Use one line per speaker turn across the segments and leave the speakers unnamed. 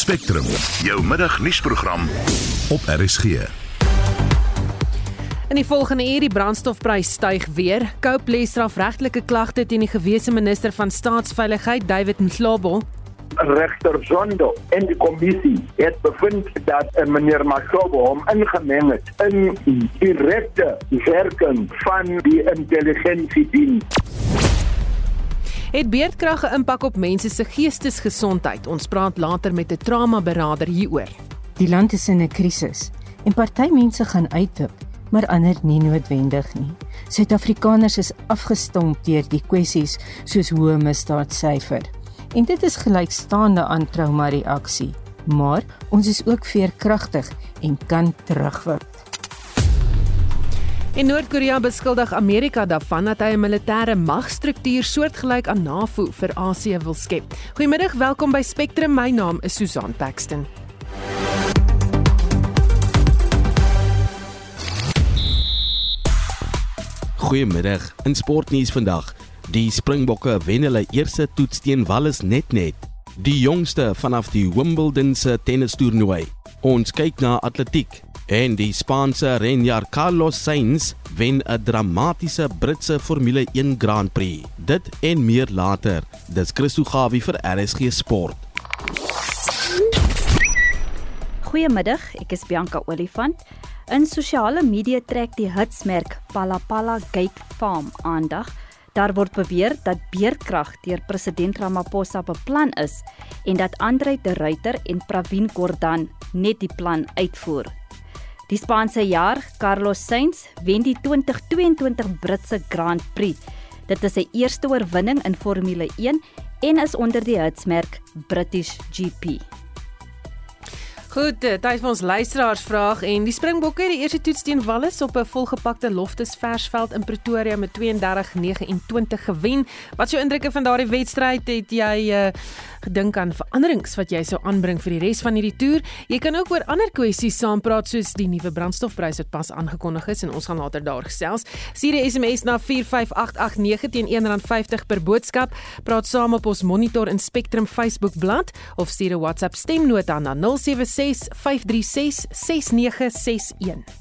Spectrum, jou middagnuusprogram op RSG.
In die volgende uur die brandstofprys styg weer. Cope lê strafregtelike klagte teen die gewese minister van staatsveiligheid, David Mhlabo.
Regter Zondo en die kommissie het bevind dat uh, meneer Mhlabo hom ingemeng het in direkte werking van die intelligensiediens.
Het beerdkrag 'n impak op mense se geestesgesondheid? Ons praat later met 'n trauma-beraader hieroor.
Die land is in 'n krisis en party mense gaan uitdip, maar ander nie noodwendig nie. Suid-Afrikaners is afgestomp deur die kwessies soos hoë misdaadsyfer. En dit is gelykstaande aan trauma-reaksie. Maar ons is ook veerkragtig en kan terugwerk.
En Noord-Korea beskuldig Amerika daarvan dat hy 'n militêre magstruktuur soortgelyk aan NAVO vir Asië wil skep. Goeiemiddag, welkom by Spectrum. My naam is Susan Paxton.
Goeiemiddag. In sportnuus vandag. Die Springbokke wen hulle eerste toets teen Wallis net net. Die jongste vanaf die Wimbledon se tennistoernooi. Ons kyk na atletiek. En die Spaanse renjaer Carlos Sainz wen 'n dramatiese Britse Formule 1 Grand Prix. Dit en meer later. Dis Christo Gawie vir RSG Sport.
Goeiemiddag, ek is Bianca Olifant. In sosiale media trek die hitsmerk Palapala Gate Farm aandag. Daar word beweer dat beerkrag deur president Ramaphosa beplan is en dat Andre de Ruyter en Pravin Gordhan net die plan uitvoer. Die Spaanse jaar Carlos Sainz wen die 2022 Britse Grand Prix. Dit is sy eerste oorwinning in Formule 1 en is onder die hitsmerk British GP.
Goed, tyd vir ons luisteraars vraag en die Springbokke het die eerste toets teen Wallis op 'n volgepakte Loftus Versveld in Pretoria met 32-29 gewen. Wat is jou indrukke van daardie wedstryd? Het jy uh, gedink aan veranderings wat jy sou aanbring vir die res van hierdie toer? Jy kan ook oor ander kwessies saampraat soos die nuwe brandstofpryse wat pas aangekondig is en ons gaan later daar gesels. Stuur 'n SMS na 45889 teen R1.50 per boodskap. Praat saam op ons Monitor en Spectrum Facebook bladsy of stuur 'n WhatsApp stemnota na 076 536 6961.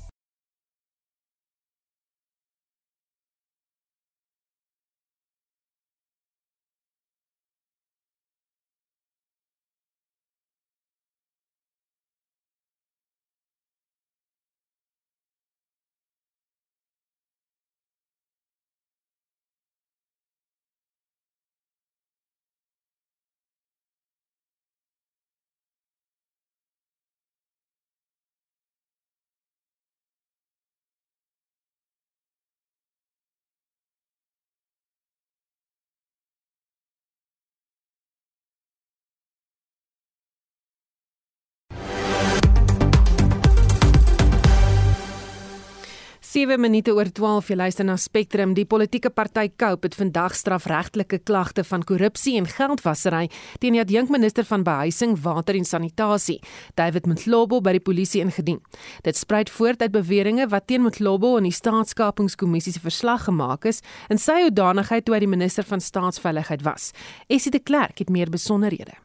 Sewe minute oor 12 jy luister na Spectrum. Die politieke party Cope het vandag strafregtelike klagte van korrupsie en geldwasery teen die adjunkminister van behuising, water en sanitasie, David Mthlobo by die polisie ingedien. Dit spruit voort uit beweringe wat teen Mthlobo in die staatskapingskommissie se verslag gemaak is in sy hoedanigheid toe hy die minister van staatsveiligheid was. Essie de Klerk het meer besonderhede.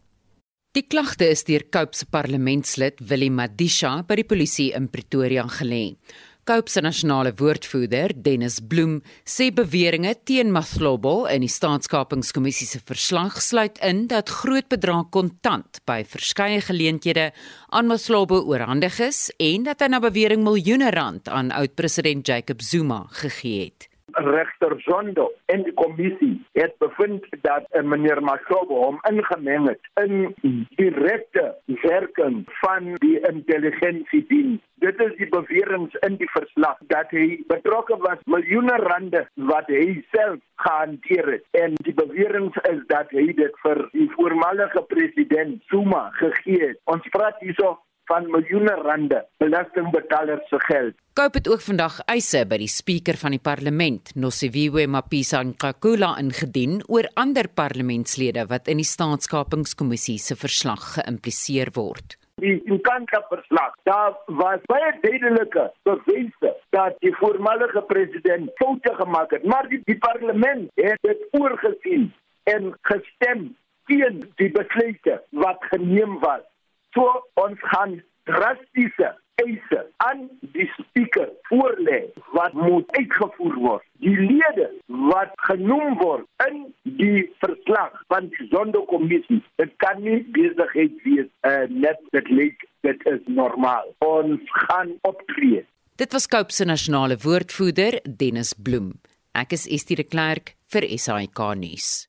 Die klagte is deur Cope se parlementslid Willie Madisha by die polisie in Pretoria gelê. Cope se nasionale woordvoerder, Dennis Bloem, sê beweringe teen Maslobo in die staatskapingskommissie se verslag sluit in dat groot bedrae kontant by verskeie geleenthede aan Maslobo oorhandig is en dat hy na bewering miljoene rand aan oud-president Jacob Zuma gegee het
regter Zondo en die kommissie het bevind dat uh, meneer Maslobo hom ingemeng het in direkte werking van die intelligensiediens. Dit is die beweringe in die verslag dat hy betrokke was miljoene rande wat hy self gehanteer het en die beweringe is dat hy dit vir die voormalige president Zuma gegee het. Ons praat hierso van miljoene rande belastingbetalers se geld.
Koop het ook vandag eise by die spreker van die parlement, Nosiviwe Mapisa Nkakula ingedien oor ander parlementslede wat in die staatskapingskommissie se verslag geïmpliseer word.
Die Nkakula verslag, daar was baie duidelike bewyse dat die voormalige president foute gemaak het, maar die, die parlement het dit oorgesien en gestem teen die besluite wat geneem was So ons gaan drastiese eise aan die spreker voorlê wat moet uitgevoer word. Die lede wat genoem word in die verslag van die Sonderkommissie, dit kan nie besigheid wees uh, net dit lyk dit is normaal. Ons gaan optree.
Dit was Kaap se nasionale woordvoerder Dennis Bloem. Ek is Estie de Klerk vir SAK nuus.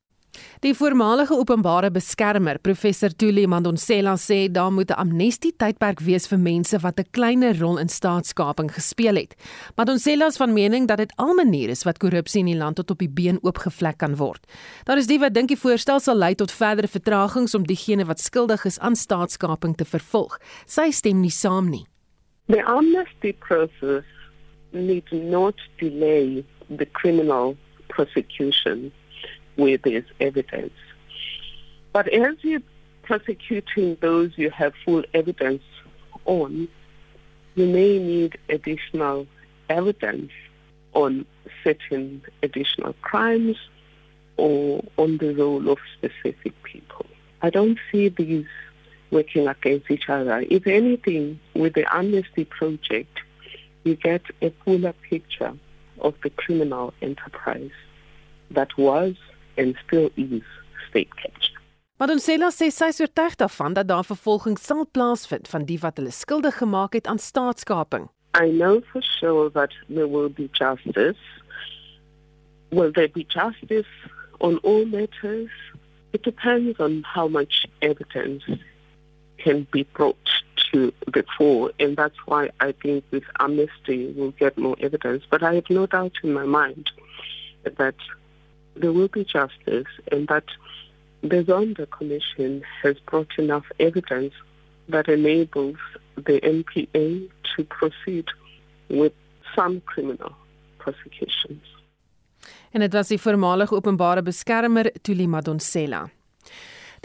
Die voormalige openbare beskermer, professor Tuli Mandonsela sê daar moet 'n amnestie tydperk wees vir mense wat 'n kleiner rol in staatskaping gespeel het. Mandonsela is van mening dat dit al maniere is wat korrupsie in die land tot op die been oopgevlek kan word. Daar is die wat dink die voorstel sal lei tot verdere vertragings om diegene wat skuldig is aan staatskaping te vervolg. Sy stem nie saam nie.
The amnesty process need not delay the criminal prosecution where there's evidence. But as you're prosecuting those you have full evidence on, you may need additional evidence on certain additional crimes or on the role of specific people. I don't see these working against each other. If anything, with the Amnesty Project, you get a fuller picture of the criminal enterprise that was and still is state capture.
Ons sê sy is oortuig daarvan dat daar vervolging sal plaasvind van die wat hulle skuldig gemaak het aan staatskaping.
I know for sure that there will be justice. Will there be justice on all matters? It depends on how much evidence can be brought to the fore, and that's why I think with amnesty we'll get more evidence. But I have no doubt in my mind that there will be justice and that the Zonda Commission has brought enough evidence that enables the NPA to proceed with some criminal prosecutions.
En dit was die voormalige openbare beskermer Tuli Madonsela.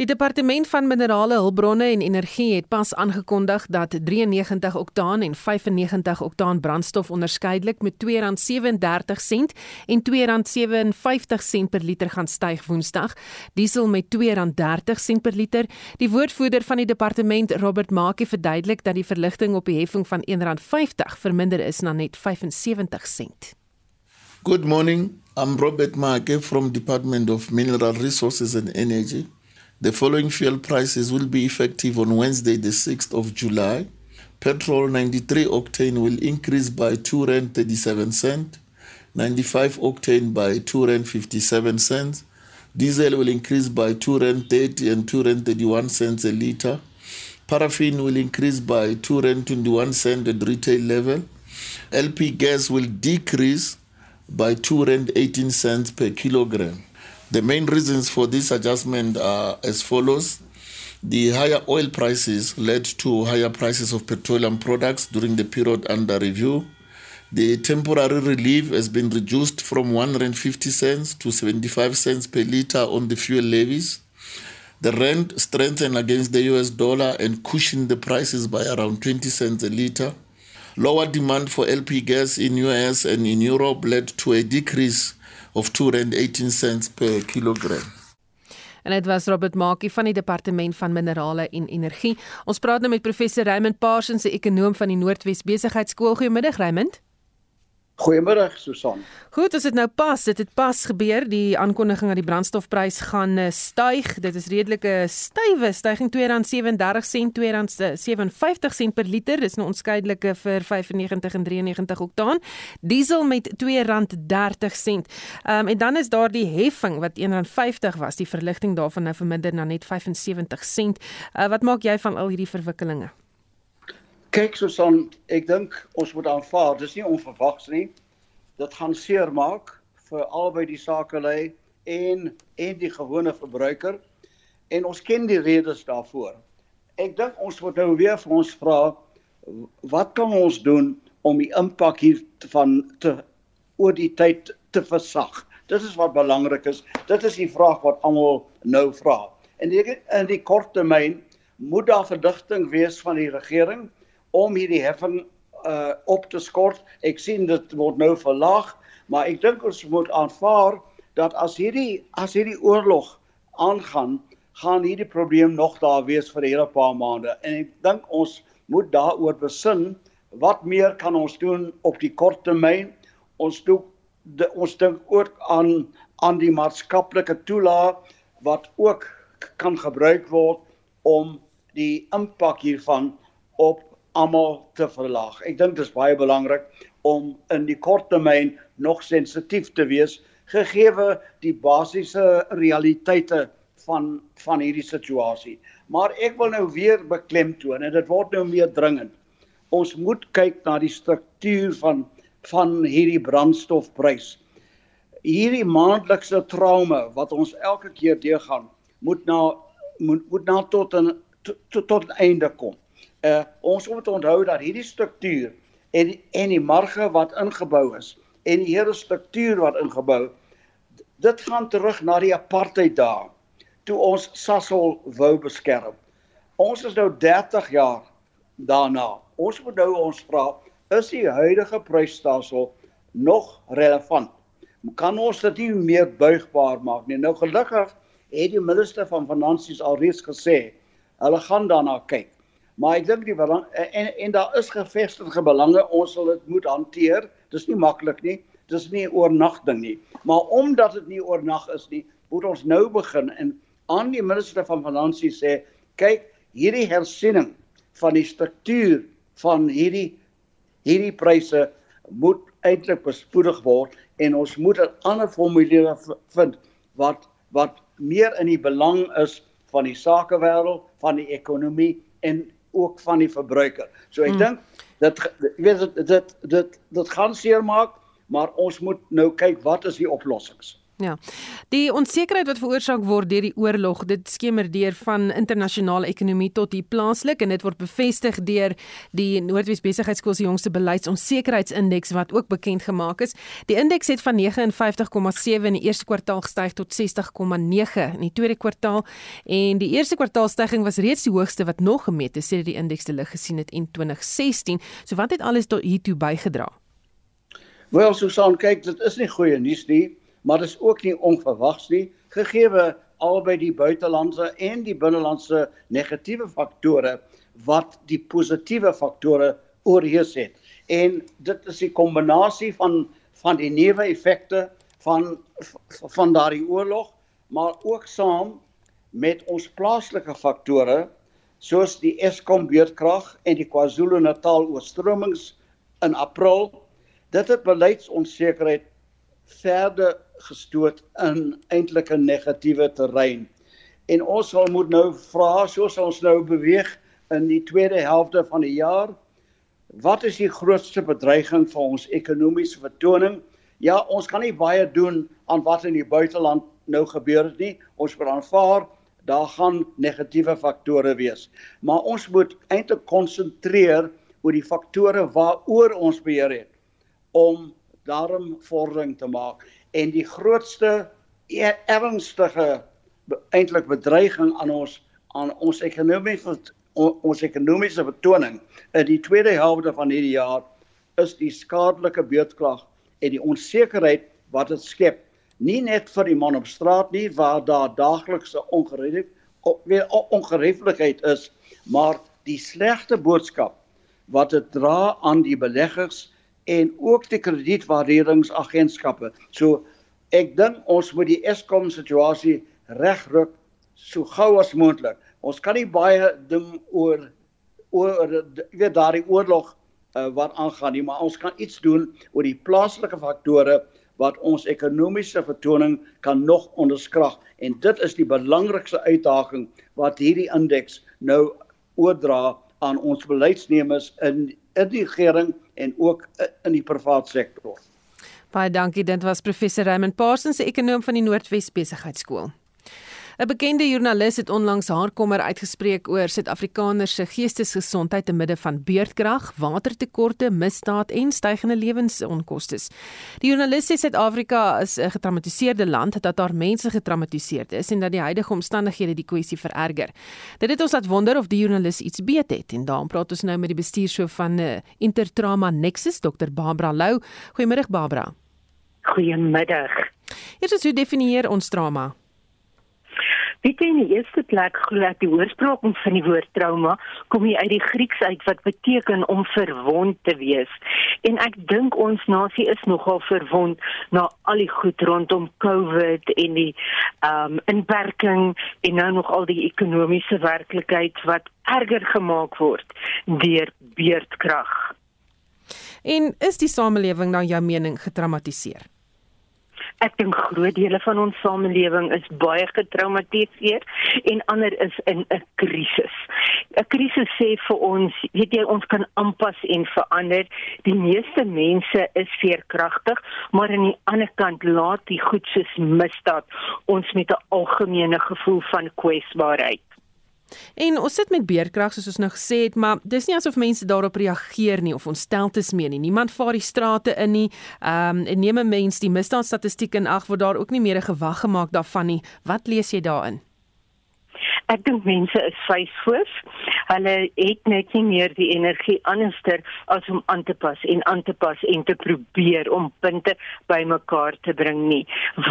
Die departement van minerale hulpbronne en energie het pas aangekondig dat 93 oktaan en 95 oktaan brandstof onderskeidelik met R2.37 en R2.57 per liter gaan styg Woensdag. Diesel met R2.30 per liter. Die woordvoerder van die departement, Robert Maakie, verduidelik dat die verligting op die heffing van R1.50 verminder is na net 75 sent.
Good morning. I'm Robert Maakie from Department of Mineral Resources and Energy. The following fuel prices will be effective on Wednesday, the 6th of July. Petrol 93 octane will increase by 2 rand 37 cent. 95 octane by 2 rand 57 cents. Diesel will increase by 2 rand 30 and 2 rand 31 cents a liter. Paraffin will increase by 2 rand 21 cent at retail level. LP gas will decrease by 2 rand 18 cents per kilogram. The main reasons for this adjustment are as follows. The higher oil prices led to higher prices of petroleum products during the period under review. The temporary relief has been reduced from 150 cents to 75 cents per liter on the fuel levies. The rand strengthened against the US dollar and cushioned the prices by around 20 cents a liter. Lower demand for LP gas in US and in Europe led to a decrease of 218 cents per kilogram.
En dit was Robert Maakie van die Departement van Minerale en Energie. Ons praat nou met professor Raymond Parsons, 'n ekonom van die Noordwes Besigheidsskool. Goeiemiddag Raymond.
Goeiemôre Susan.
Goed, as dit nou pas, dit het pas gebeur, die aankondiging dat die brandstofprys gaan uh, styg. Dit is redelike stywe stygings R2.37 sent, R2.57 sent per liter. Dis nou onskeidelike vir 95 en 93 oktaan. Diesel met R2.30 sent. Um, en dan is daar die heffing wat R1.50 was. Die verligting daarvan nou verminder na net 75 sent. Uh, wat maak jy van al hierdie verwikkelinge?
Kyk Susan, ek dink ons moet aanvaar, dis nie onverwags nie. Dit gaan seermaak vir albei die sakelei en en die gewone verbruiker en ons ken die redes daarvoor. Ek dink ons moet nou weer vir ons vra wat kan ons doen om die impak hier van te oor die tyd te versag. Dit is wat belangrik is. Dit is die vraag wat almal nou vra. En in die kort termyn moet daar verdigting wees van die regering om hierdie heffing uh op te skort. Ek sien dit word nou verlaag, maar ek dink ons moet aanvaar dat as hierdie as hierdie oorlog aangaan, gaan hierdie probleem nog daar wees vir 'n hele paar maande. En ek dink ons moet daaroor besin wat meer kan ons doen op die kort termyn? Ons doen de, ons dink ook aan aan die maatskaplike toelaag wat ook kan gebruik word om die impak hiervan op almal te verlaag. Ek dink dit is baie belangrik om in die kort termyn nog sensitief te wees gegeewe die basiese realiteite van van hierdie situasie. Maar ek wil nou weer beklemtoon en dit word nou meer dringend. Ons moet kyk na die struktuur van van hierdie brandstofprys. Hierdie maandelikse trauma wat ons elke keer deurgaan, moet na moet, moet na tot 'n tot tot einde kom. Uh ons moet onthou dat hierdie struktuur en en die marge wat ingebou is en die hele struktuur wat ingebou dit gaan terug na die apartheid dae toe ons Sasol wou beskerm. Ons is nou 30 jaar daarna. Ons moet nou ons vra, is die huidige prysstelsel nog relevant? Kan ons dit nie meer buigbaar maak nie? Nou gelukkig het die minister van finansies alreeds gesê hulle gaan daarna kyk. Maar ek dink die belang en en daar is gevestigde belange, ons sal dit moet hanteer. Dis nie maklik nie. Dis nie oornagting nie. Maar omdat dit nie oornag is nie, moet ons nou begin en aan die minister van finansies sê, kyk, hierdie hersiening van die struktuur van hierdie hierdie pryse moet eintlik bespoedig word en ons moet 'n ander formule vind wat wat meer in die belang is van die sakewêreld, van die ekonomie en ook van die verbruiker. So ek hmm. dink dat jy weet dit dit dit dit gaan seermaak, maar ons moet nou kyk wat is die oplossings.
Ja. Die onsekerheid wat veroorsaak word deur die oorlog, dit skemer deur van internasionale ekonomie tot hier plaaslik en dit word bevestig deur die Noordwes Besigheidsskool se jongste beleidsonsekerheidsindeks wat ook bekend gemaak is. Die indeks het van 59,7 in die eerste kwartaal gestyg tot 60,9 in die tweede kwartaal en die eerste kwartaalstygings was reeds die hoogste wat nog gemeet is sedert die indeks te lig gesien het in 2016. So wat het alles tot hiertoe bygedra?
Wel, Susan, kyk, dit is nie goeie nuus nie maar dit is ook nie onverwags nie. Gegeewe albei die buitelandse en die binnelandse negatiewe faktore wat die positiewe faktore oorheers het. En dit is die kombinasie van van die neeweffekte van van daardie oorlog maar ook saam met ons plaaslike faktore soos die Eskom beurtkrag en die KwaZulu-Natal oorstromings in April. Dit het beleidsonsekerheid verder gestoot in eintlik 'n negatiewe terrein. En ons sal moet nou vra soos ons nou beweeg in die tweede helfte van die jaar, wat is die grootste bedreiging vir ons ekonomiese vertoning? Ja, ons kan nie baie doen aan wat in die buiteland nou gebeur het nie. Ons moet aanvaar daar gaan negatiewe faktore wees. Maar ons moet eintlik konsentreer oor die faktore waaroor ons beheer het om daarom vordering te maak en die grootste e-, ernstige eintlik bedreiging aan ons aan ons ekonomiese ons ekonomiese betoning in die tweede helfte van hierdie jaar is die skadelike beurtkrag en die onsekerheid wat dit skep. Nie net vir die man op straat nie waar daar daaglikse ongereed weer ongerieflikheid is maar die slegte boodskap wat dit dra aan die beleggers en ook die kredietwaarderingsagentskappe. So ek dink ons moet die Eskom situasie regruk so gou as moontlik. Ons kan nie baie ding oor oor weet daardie oorlog uh, wat aangaan nie, maar ons kan iets doen oor die plaaslike faktore wat ons ekonomiese vertoning kan nog onderskrag en dit is die belangrikste uitdaging wat hierdie indeks nou oordra aan ons beleidsnemers in in die regering en ook in die privaat sektor.
Baie dankie. Dit was professor Raymond Parsons, ekonom van die Noordwes Besigheidsskool. 'n Bekende joernalis het onlangs haar kommer uitgespreek oor Suid-Afrikaners se geestesgesondheid te midde van beurtkrag, watertekorte, misdaad en stygende lewensonkoste. Die joernalis sê Suid-Afrika is 'n getraumatiseerde land dat daar mense getraumatiseer is en dat die huidige omstandighede die kwessie vererger. Dit het ons laat wonder of die joernalis iets weet het en daarom praat ons nou met die bestuurshoof van uh, Intertrauma Nexus, Dr Barbara Lou. Goeiemôre Barbara.
Goeiemiddag.
Eers hoe definieer ons trauma?
Weet jy in die eerste plek glo ek die oorsprong van die woord trauma kom hier uit die Grieks uit wat beteken om verwond te wees. En ek dink ons nasie is nogal verwond na al die goed rondom COVID en die ehm um, inperking en nou nog al die ekonomiese werklikheid wat erger gemaak word deur beerdkrag.
En is die samelewing na jou mening getraumatiseer?
Ek dink groot dele van ons samelewing is baie getraumatiseer en ander is in 'n krisis. 'n Krisis sê vir ons, weet jy, ons kan aanpas en verander. Die meeste mense is veerkragtig, maar aan die ander kant laat die goed soos misdaad ons met 'n algemene gevoel van kwesbaarheid.
En ons sit met beerkrag soos ons nou gesê het, maar dis nie asof mense daarop reageer nie of ontsteltes mee nie. Niemand vaar die strate in nie. Ehm um, neem 'n mens die misdaadstatistiek in ag word daar ook nie meer 'n gewag gemaak daarvan nie. Wat lees jy daarin?
Ek dink mense is vyfvoos. Hulle het net nie meer die energie anderster as om aan te pas en aan te pas en te probeer om punte bymekaar te bring nie,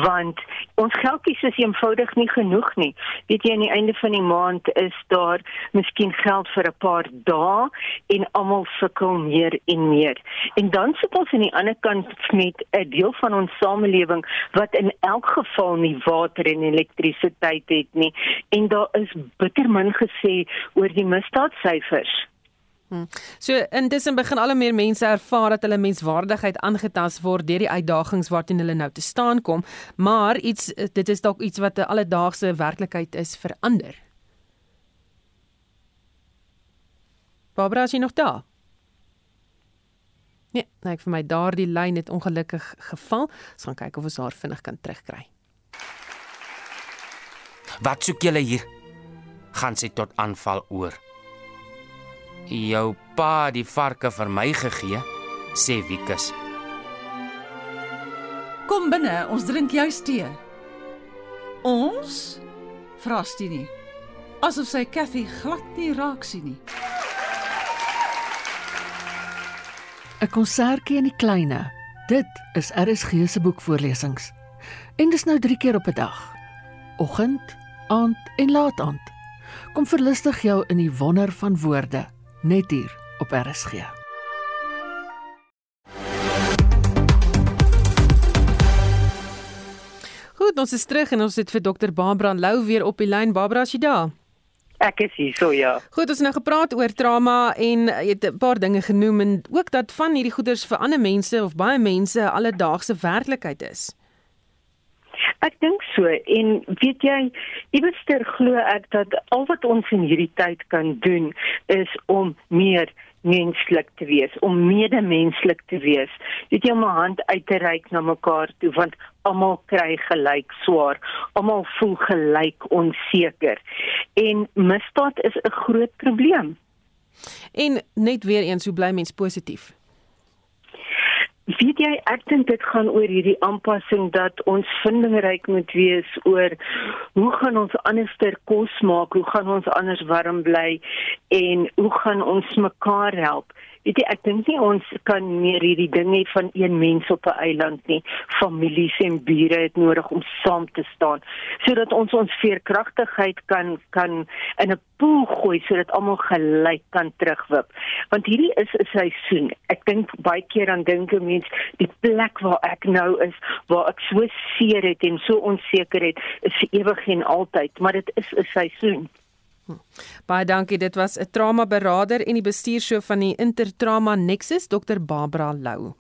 want ons geldjies is eenvoudig nie genoeg nie. Weet jy aan die einde van die maand is daar miskien geld vir 'n paar dae en almal sukkel meer en meer. En dan sit ons aan die ander kant met 'n deel van ons samelewing wat in elk geval nie water en elektrisiteit het nie en daar is is bitter min gesê oor die misdaadsyfers.
Hmm. So intussen begin al meer mense ervaar dat hulle menswaardigheid aangetast word deur die uitdagings waarteen hulle nou te staan kom, maar iets dit is dalk iets wat 'n alledaagse werklikheid is vir ander. Barbara, is jy nog daar? Nee, nee, vir my daardie lyn het ongelukkig geval. Ons gaan kyk of ons haar vinnig kan terugkry.
Wat soek julle hier? Gaan sy tot aanval oor. Jou pa die varke vir my gegee, sê Wikus.
Kom binne, ons drink jou tee. Ons? Vra Stini. Asof sy Kathy glad nie raak sien nie.
'n Konsertjie in die kleine. Dit is RSG se boekvoorlesings. En dis nou 3 keer op 'n dag. Oggend, aand en laat aand. Kom verlustig jou in die wonder van woorde net hier op RSG.
Goed, ons is terug en ons het vir dokter Barbara Lou weer op die lyn. Barbara, as jy daar?
Ek is hier, so ja.
Goed, ons het nou gepraat oor trauma en jy het 'n paar dinge genoem en ook dat van hierdie goeders vir ander mense of baie mense alledaagse werklikheid is.
Ek dink so en weet jy iewerster glo ek dat al wat ons in hierdie tyd kan doen is om meer menslik te wees, om medemenslik te wees. Weet jy om 'n hand uit te reik na mekaar toe want almal kry gelyk swaar, almal voel gelyk onseker. En misdaad is 'n groot probleem.
En net weer eens, hoe bly mens positief?
Weet jy, ek dink dit gaan oor hierdie aanpassing dat ons vindingryk moet wees oor hoe gaan ons anderster kos maak, hoe gaan ons anders warm bly en hoe gaan ons mekaar help? Weet jy, ek dink nie ons kan meer hierdie ding hê van een mens op 'n eiland nie. Families en bure het nodig om saam te staan sodat ons ons veerkragtigheid kan kan in 'n pool gooi sodat almal gelyk kan terugwip. Want hierdie is 'n seisoen. Ek dink baie keer dan dink 'n mens die plek waar ek nou is, waar ek so seer het en so onseker het, is vir ewig en altyd, maar dit is 'n seisoen.
Baie dankie. Dit was 'n trauma beraader en die bestuurshoof van die Intertrauma Nexus, Dr Barbara Lou.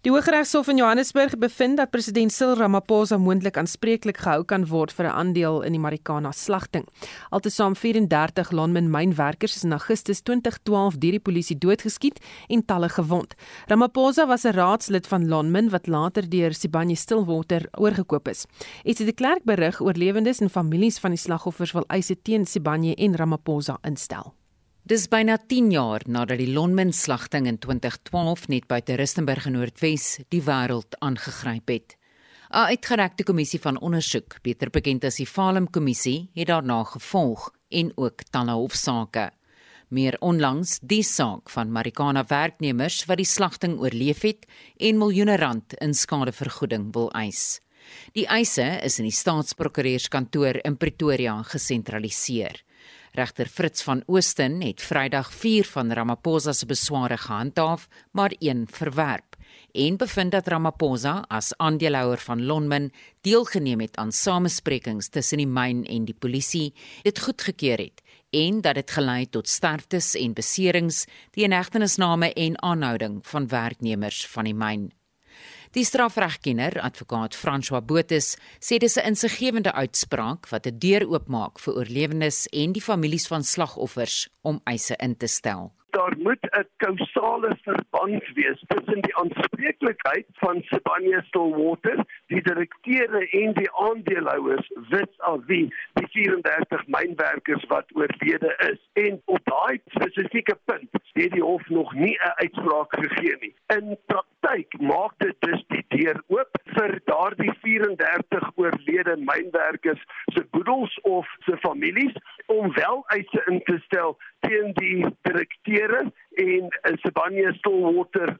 Die Hooggeregshof in Johannesburg bevind dat president Cyril Ramaphosa moontlik aanspreeklik gehou kan word vir 'n aandeel in die Marikana slagting. Altesaam 34 Lonmin mynwerkers is in Augustus 2012 deur die polisie doodgeskiet en talle gewond. Ramaphosa was 'n raadslid van Lonmin wat later deur Sibanye Stillwater oorgekoop is. Etsie de Klerk berig oorlewendes en families van die slagoffers wil eise teen Sibanye en Ramaphosa instel.
Dis byna 10 jaar nadat die Lonmin slagting in 2012 net buite Rustenburg in Noordwes die wêreld aangegryp het. 'n Uitgerekte kommissie van ondersoek, beter bekend as die Falem kommissie, het daarna gevolg en ook talle hofsaake. Meer onlangs die saak van Marikana werknemers wat die slagting oorleef het en miljoene rand in skadevergoeding wil eis. Die eise is in die staatsprokureurskantoor in Pretoria gesentraliseer. Regter Fritz van Oosten het Vrydag 4 van Ramaphosa se besware gehandhaaf, maar een verwerp en bevind dat Ramaphosa as aandeelhouer van Lonmin deelgeneem het aan samesprekings tussen die myn en die polisie, dit goedgekeur het en dat dit gelei tot sterftes en beserings, die inhegtenisname en aanhouding van werknemers van die myn. Die strafregkenner, advokaat François Botes, sê dis 'n insiggewende uitspraak wat 'n deur oopmaak vir oorlewendes en die families van slagoffers om eise in te stel
daar moet 'n kausale verband wees tussen die aanspreeklikheid van Sibanye Stillwater, die direkteure en die aandeelhouers wie die 34 mynwerkers wat oorlede is. En op daai spesifieke punt het die hof nog nie 'n uitspraak gegee nie. In praktyk maak dit dus die deur oop vir daardie 34 oorlede mynwerkers se boedels of se families om wel eise in te stel teen die direkteure en Sibanye Stillwater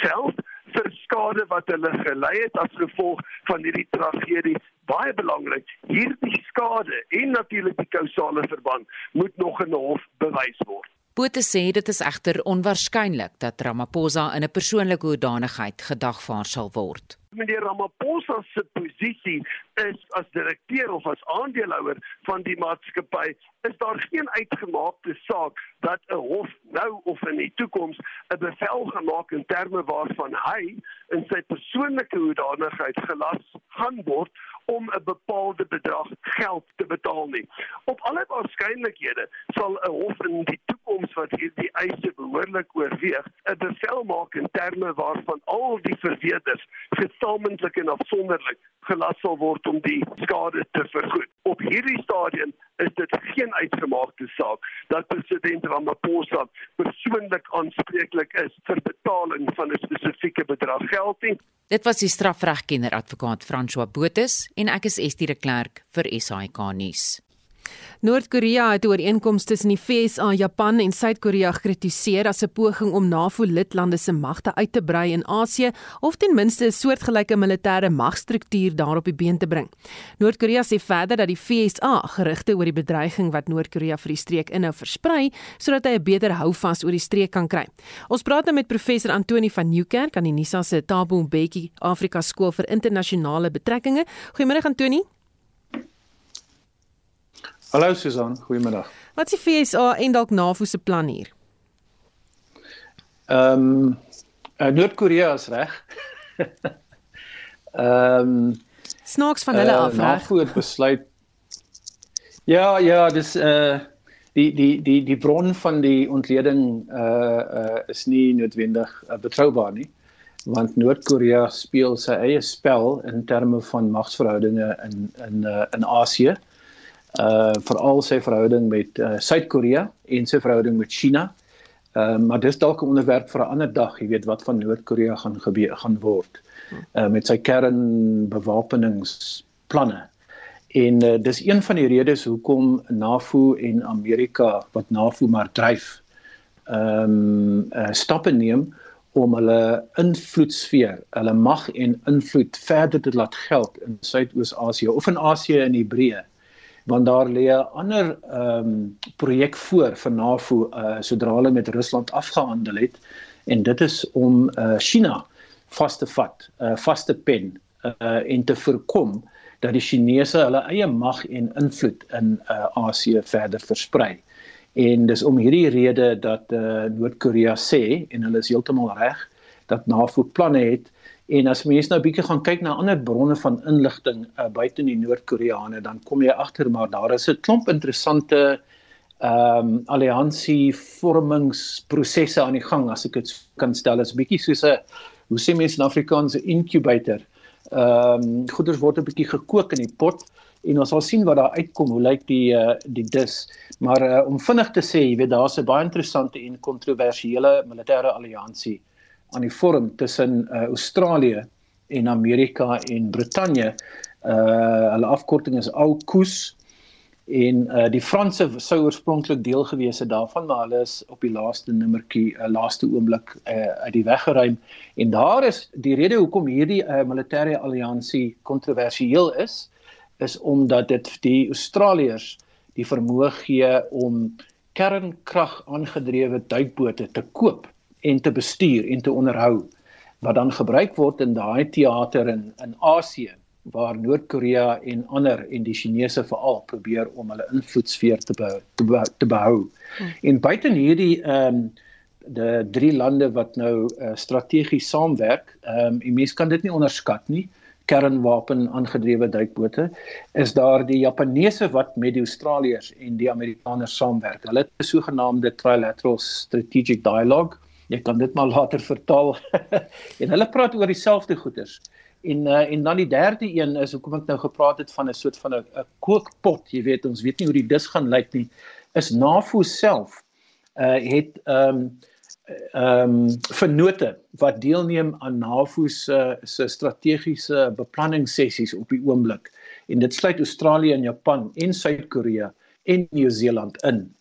self vir skade wat hulle gelei het as gevolg van hierdie tragedie. Baie belangrik, hierdie skade en natuurlik die kausale verband moet nog in 'n hof bewys word.
Boete sê dit is egter onwaarskynlik dat Ramaphosa in 'n persoonlike hoedanigheid gedagvaar sal word.
Meneer Ramaphosa se posisie is as direkteur of as aandeelhouer van die maatskappy is daar geen uitgemaakte saak dat 'n hof nou of in die toekoms 'n bevel gemaak in terme waarvan hy in sy persoonlike hoedanigheid gelas gaan word om 'n bepaalde bedrag geld te betaal nie. Op alle waarskynlikhede sal 'n hof in die toekoms wat hierdie eise behoorlik oorweeg, 'n bevel maak in terme waarvan al die verweerders gesamentlik en afsonderlik gelas sal word om die skade te vergoed. Op hierdie stadium is dit geen uitgemaakte saak dat president Ramaphosa persoonlik aanspreeklik is vir betaling van 'n spesifieke bedrag geld nie.
Dit was die strafregkenner advokaat François Botes en ek is Estie de Klerk vir SAK nuus.
Noord-Korea het ooreenkomste tussen die VSA, Japan en Suid-Korea gekritiseer as 'n poging om NAVO-lidlande se magte uit te brei in Asië of ten minste 'n soortgelyke militêre magstruktuur daarop die been te bring. Noord-Korea sê verder dat die VSA gerugte oor die bedreiging wat Noord-Korea vir die streek inhou versprei sodat hy 'n beter houvas oor die streek kan kry. Ons praat nou met professor Antoni van Nieuwkerk aan die NISA se Thabo Mbeki Afrika Skool vir Internasionale Betrekkinge. Goeiemôre Antoni.
Hallo Susan, goeiemiddag.
Wat is die FSA en dalk NAVO se plan hier?
Ehm um, uh, Noord-Korea is reg. Ehm um,
snaaks van hulle uh, af reg.
NAVO het besluit Ja, ja, dis uh die die die die bron van die ontleding uh uh is nie noodwendig uh, betroubaar nie want Noord-Korea speel sy eie spel in terme van magsverhoudinge in in uh, in Asië. Uh veral sy verhouding met uh, Suid-Korea en sy verhouding met China. Ehm uh, maar dis dalk 'n onderwerp vir 'n ander dag, jy weet wat van Noord-Korea gaan gebeur gaan word. Uh met sy kernbewapeningsplanne. En uh, dis een van die redes hoekom NAVO en Amerika wat NAVO maar dryf ehm um, uh, stappe neem om hulle invloedsfeer, hulle mag en invloed verder te laat geld in Suidoos-Asië of in Asië in Hebreë want daar lê 'n ander ehm um, projek voor vir NAVO uh, sodra hulle met Rusland afgehandel het en dit is om uh, China vas te vat, uh, vaste pen uh, en te voorkom dat die Chinese hulle eie mag en invloed in uh, Asië verder versprei. En dis om hierdie rede dat uh, Noord-Korea sê en hulle is heeltemal reg dat NAVO planne het En as mense nou 'n bietjie gaan kyk na ander bronne van inligting uh, buite die Noord-Koreane, dan kom jy agter maar daar is 'n klomp interessante ehm um, alliansie vormingsprosesse aan die gang as ek dit kan stel. Dit is bietjie soos 'n hoe sê mense in Afrikaans 'n incubator. Ehm um, goeders word 'n bietjie gekook in die pot en ons sal sien wat daar uitkom. Hoe lyk die uh, die dis? Maar uh, om vinnig te sê, jy weet daar's 'n baie interessante en kontroversiële militêre alliansie aan die vorm tussen uh, Australië en Amerika en Brittanje. Uh hulle afkorting is AUKUS en uh die Franse sou oorspronklik deel gewees het daarvan maar hulle is op die laaste nummertjie uh, laaste oomblik uh, uit die weg geruim en daar is die rede hoekom hierdie uh, militêre alliansie kontroversieel is is omdat dit die Australiërs die vermoë gee om kernkrag aangedrewe duikbote te koop en te bestuur en te onderhou wat dan gebruik word in daai teater in in Asië waar Noord-Korea en ander en die Chinese veral probeer om hulle invloedsfeer te be, te, be, te behou. Hmm. En buiten hierdie ehm um, de drie lande wat nou uh, strategies saamwerk, ehm um, en mense kan dit nie onderskat nie kernwapen aangedrewe duikbote is daar die Japaneese wat met die Australiërs en die Amerikaners saamwerk. Hulle het 'n sogenaamde trilateral strategic dialogue. Jy kan dit maar later vertaal. en hulle praat oor dieselfde goeders. En uh, en dan die derde een is hoekom ek nou gepraat het van 'n soort van 'n kookpot, jy weet, ons weet nie hoe die dis gaan lyk nie, is NAVO self uh het ehm um, ehm um, vennote wat deelneem aan NAVO se se strategiese beplanningssessies op die oomblik. En dit sluit Australië en Japan en Suid-Korea en Nieu-Seeland in.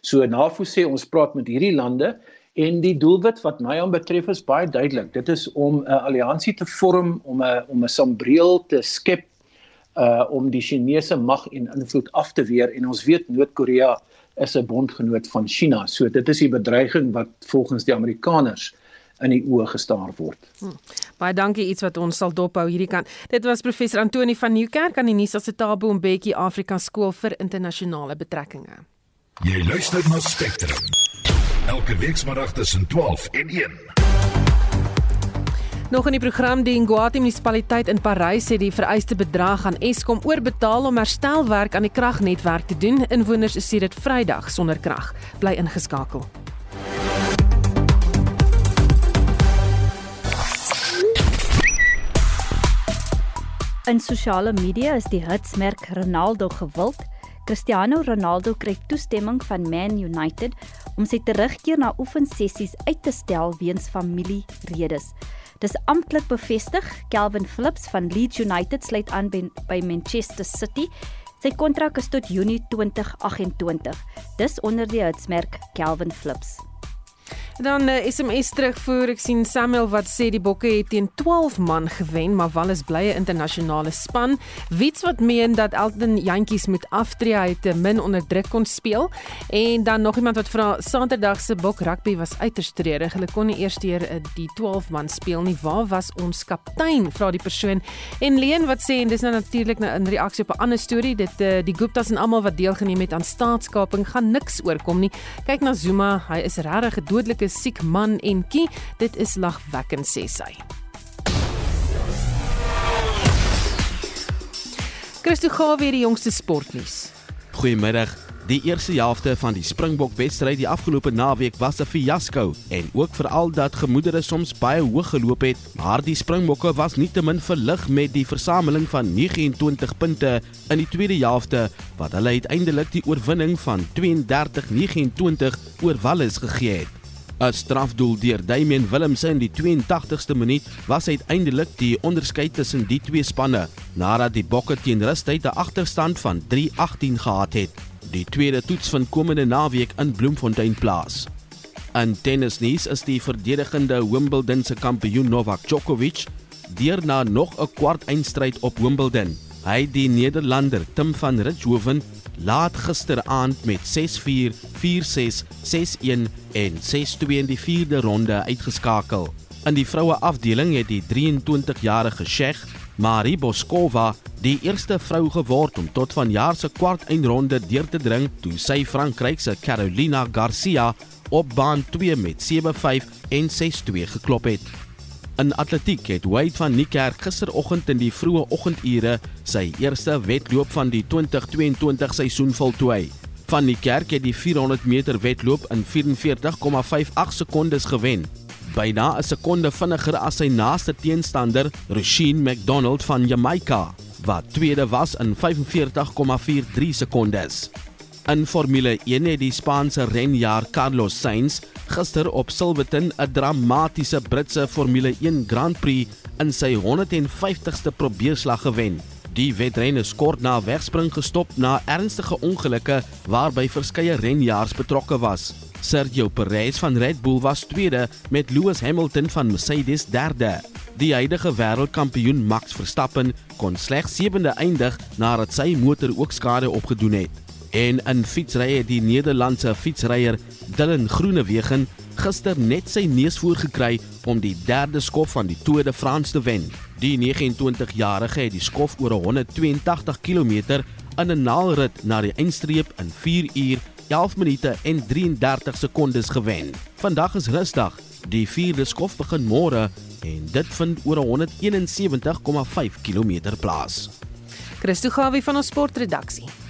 So NAVO sê ons praat met hierdie lande En die doelwit wat my aan betref is baie duidelik. Dit is om 'n alliansie te vorm om 'n om 'n sambreel te skep uh om die Chinese mag en invloed af te weer en ons weet Noord-Korea is 'n bondgenoot van China. So dit is die bedreiging wat volgens die Amerikaners in die oë gestaar word.
Hmm. Baie dankie iets wat ons sal dophou hierdie kant. Dit was professor Antoni van Nieuwkerk aan die Nuus as se Tabo Mbeki Afrika Skool vir Internasionale Betrekkinge.
Jy luister na Spectrum elke weekmiddag tussen 12 en 1.
Nog in die program die Nguati munisipaliteit in Parys het die vereiste bedrag aan Eskom oorbetaal om herstelwerk aan die kragnetwerk te doen. Inwoners is hier dit Vrydag sonder krag. Bly ingeskakel.
In sosiale media is die hitsmerk Ronaldo gewild. Cristiano Ronaldo kry toestemming van Man United om sy terugkeer na oefensessies uit te stel weens familieredes. Dis amptelik bevestig. Calvin Phillips van Leeds United sluit aan by Manchester City. Sy kontrak is tot Junie 2028. Dis onder die hitsmerk Calvin Phillips.
Dan uh, eh, SMS terugvoer. Ek sien Samuel wat sê die Bokke het teen 12 man gewen, maar Wallis blye internasionale span. Wiets wat meen dat Elton Jantjies moet aftree uit te min onder druk kon speel. En dan nog iemand wat vra Saterdag se Bok rugby was uiters treurig. Hulle kon nie eers deur uh, die 12 man speel nie. Waar was ons kaptein? Vra die persoon. En Leen wat sê en dis nou natuurlik nou in reaksie op 'n ander storie, dit uh, die Guptas en almal wat deelgeneem het aan staatskaping gaan niks oorkom nie. Kyk na Zuma, hy is regtig 'n dodelike siek man en kie. Dit is lagwekkend sê sy. Christo Gawie die jongste sportnuus.
Goeiemiddag. Die eerste helfte van die Springbok wedstryd die afgelope naweek was 'n fiasco en ook veral dat gemoedere soms baie hoog geloop het, maar die Springbokke was nietemin verlig met die versameling van 29 punte in die tweede helfte wat hulle uiteindelik die oorwinning van 32-29 oor Wallis gegee het. 'n strafdoel deur Damian Willemse in die 82ste minuut was uiteindelik die onderskeid tussen die twee spanne nadat die Bokke teen Rustyd 'n agterstand van 3-18 gehad het. Die tweede toets van komende naweek in Bloemfontein plaas. In tennisnuus is die verdedigende Wimbledon se kampioen Novak Djokovic deur na nog 'n kwart eindstryd op Wimbledon. Hy die Nederlander Tim van Rijshoven laat gisteraand met 6-4, 4-6, 6-1 en 6-2 in die 4de ronde uitgeskakel. In die vroue afdeling het die 23-jarige Sheikh Marie Boskova die eerste vrou geword om tot vanjaar se kwart eindronde deur te dring toe sy Frankryk se Carolina Garcia op baan 2 met 7-5 en 6-2 geklop het. In atletiek het Wade van Niekerk gisteroggend in die vroeë oggendure sy eerste wedloop van die 2022 seisoen voltooi. Van Niekerk het die 400 meter wedloop in 44,58 sekondes gewen, byna 'n sekonde vinniger as sy naaste teenstander, Rasheen McDonald van Jamaica, wat tweede was in 45,43 sekondes. In Formule 1 het die Spaanse renjaer Carlos Sainz gister op Silverton 'n dramatiese Britse Formule 1 Grand Prix in sy 150ste probeerslag gewen. Die wedren is kort na wegspring gestop na ernstige ongelukke waarby verskeie renjaars betrokke was. Sergio Perez van Red Bull was tweede met Lewis Hamilton van Mercedes derde. Die huidige wêreldkampioen Max Verstappen kon slegs sewende eindig nadat sy motor ook skade opgedoen het. En in fietsrye het die Nederlandse fietsryer Dylan Groenewegen gister net sy neus voorgekry om die derde skof van die Tour de France te wen. Die 29-jarige het die skof oor 182 km in 'n naalrit na die eindstreep in 4 uur 11 minute en 33 sekondes gewen. Vandag is rustig. Die vierde skof begin môre en dit vind oor 171,5 km plaas.
Christo Gawie van ons sportredaksie.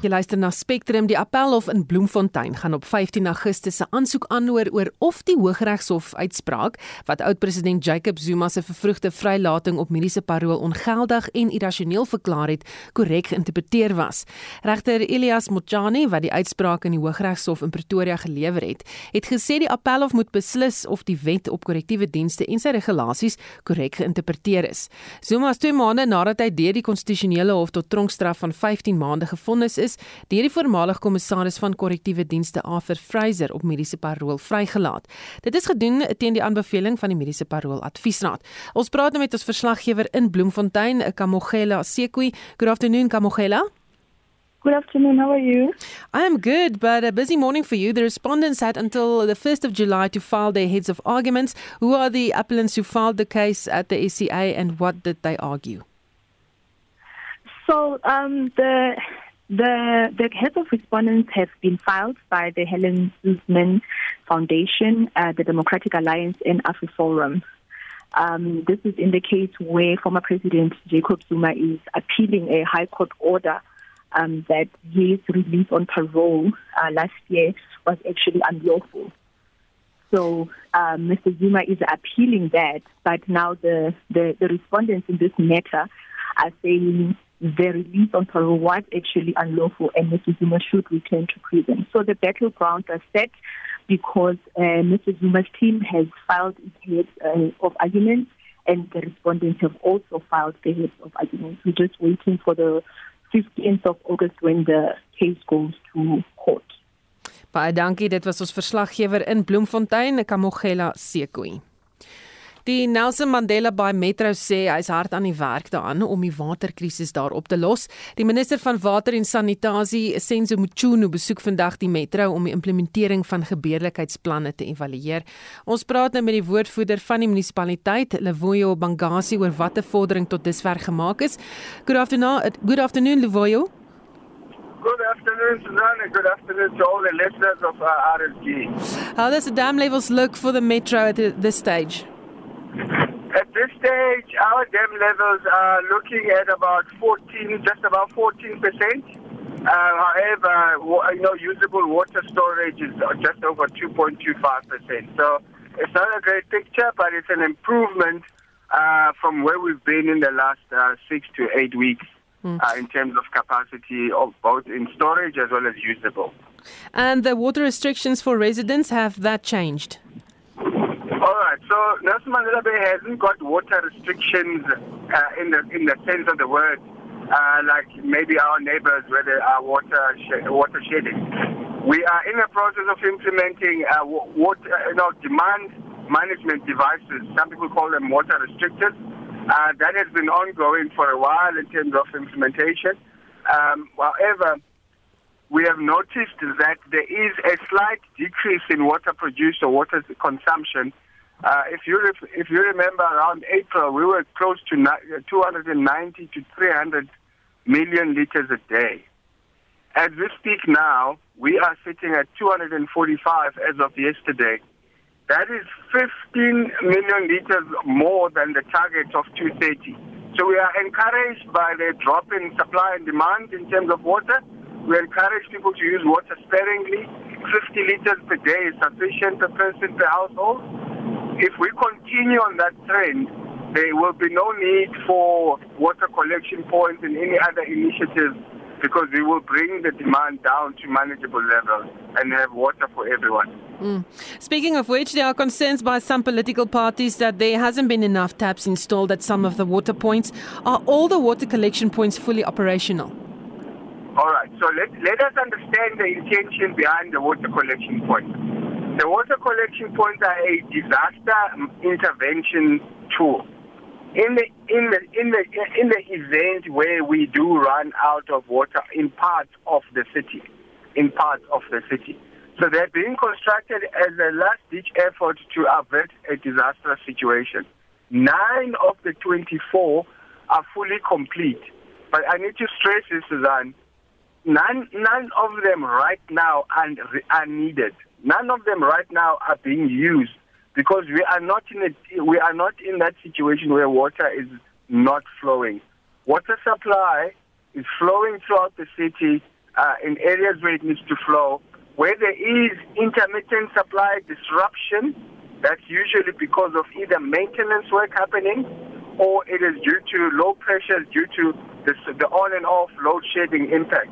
Jy luister na Spectrum. Die Appelhof in Bloemfontein gaan op 15 Augustus se aansoek aanhoor oor of die Hooggeregshof uitspraak wat oud-president Jacob Zuma se vervroegde vrylating op mediese parol ongeldig en irrasioneel verklaar het, korrek geïnterpreteer was. Regter Elias Motjani wat die uitspraak in die Hooggeregshof in Pretoria gelewer het, het gesê die Appelhof moet beslis of die wet op korrektiewe dienste en sy regulasies korrek geïnterpreteer is. Zuma is 2 maande nadat hy deur die konstitusionele hof tot tronkstraf van 15 maande gefonnis is, is deur die voormalige kommissaris van korrektiewe dienste Arthur Fraser op mediese parol vrygelaat. Dit is gedoen teen die aanbeveling van die mediese parol adviesraad. Ons praat nou met ons verslaggewer in Bloemfontein, Kamogela Sekwi. Good afternoon Kamogela.
Good afternoon. How are you?
I am good, but a busy morning for you. The respondents had until the 1st of July to file their heads of arguments. Who are the appellants who filed the case at the SCA and what did they argue?
So, um, the The, the heads of respondents have been filed by the Helen Suzman Foundation, uh, the Democratic Alliance, and AfriForum. Um, this is in the case where former President Jacob Zuma is appealing a High Court order um, that his release on parole uh, last year was actually unlawful. So um, Mr. Zuma is appealing that, but now the, the, the respondents in this matter are saying the release on parole was actually unlawful and Mr. Zuma should return to prison. So the battleground are set because uh, Mr. Zuma's team has filed its heads uh, of arguments and the respondents have also filed their heads of arguments. We're just waiting for the 15th of August when the case goes to court.
Baie dankie, dit was ons verslaggewer in Bloemfontein, Kamogela Sekoi. Die Nelson Mandela Bay Metro sê hy's hard aan die werk daaraan om die waterkrisis daar op te los. Die minister van water en sanitasie, Senzo Mchunu, besoek vandag die metro om die implementering van gebeurlikheidsplanne te evalueer. Ons praat nou met die woordvoerder van die munisipaliteit, Levoyo Bangasi, oor watter vordering tot dusver gemaak is. Good afternoon, good afternoon Levoyo.
Good afternoon, Susanna. Good afternoon to all the listeners of uh, RSG.
How does the dam levels look for the metro at this stage?
At this stage, our dam levels are looking at about 14, just about 14 percent. Uh, however, you know, usable water storage is just over 2.25 percent. So it's not a great picture, but it's an improvement uh, from where we've been in the last uh, six to eight weeks mm. in terms of capacity of both in storage as well as usable.
And the water restrictions for residents have that changed?
All right. So Nelson Mandela Bay hasn't got water restrictions uh, in the in the sense of the word, uh, like maybe our neighbors where they are water sh- water shedding. We are in the process of implementing uh, water, you know, demand management devices. Some people call them water restrictors. Uh, that has been ongoing for a while in terms of implementation. Um, however, we have noticed that there is a slight decrease in water produced or water consumption uh, if you if you remember, around April, we were close to 290 to 300 million liters a day. As we speak now, we are sitting at 245 as of yesterday. That is 15 million liters more than the target of 230. So we are encouraged by the drop in supply and demand in terms of water. We encourage people to use water sparingly. 50 liters per day is sufficient per person per household if we continue on that trend, there will be no need for water collection points and any other initiatives because we will bring the demand down to manageable levels and have water for everyone.
Mm. Speaking of which, there are concerns by some political parties that there hasn't been enough taps installed at some of the water points. Are all the water collection points fully operational?
All right, so let, let us understand the intention behind the water collection points. The water collection points are a disaster intervention tool. In the in the in the in the event where we do run out of water in parts of the city, in parts of the city, so they're being constructed as a last-ditch effort to avert a disastrous situation. Nine of the 24 are fully complete, but I need to stress this, Suzanne. None none of them right now are, are needed. None of them right now are being used because we are not in a, we are not in that situation where water is not flowing. Water supply is flowing throughout the city uh, in areas where it needs to flow. Where there is intermittent supply disruption, that's usually because of either maintenance work happening or it is due to low pressure due to the, the on and off load shedding impact.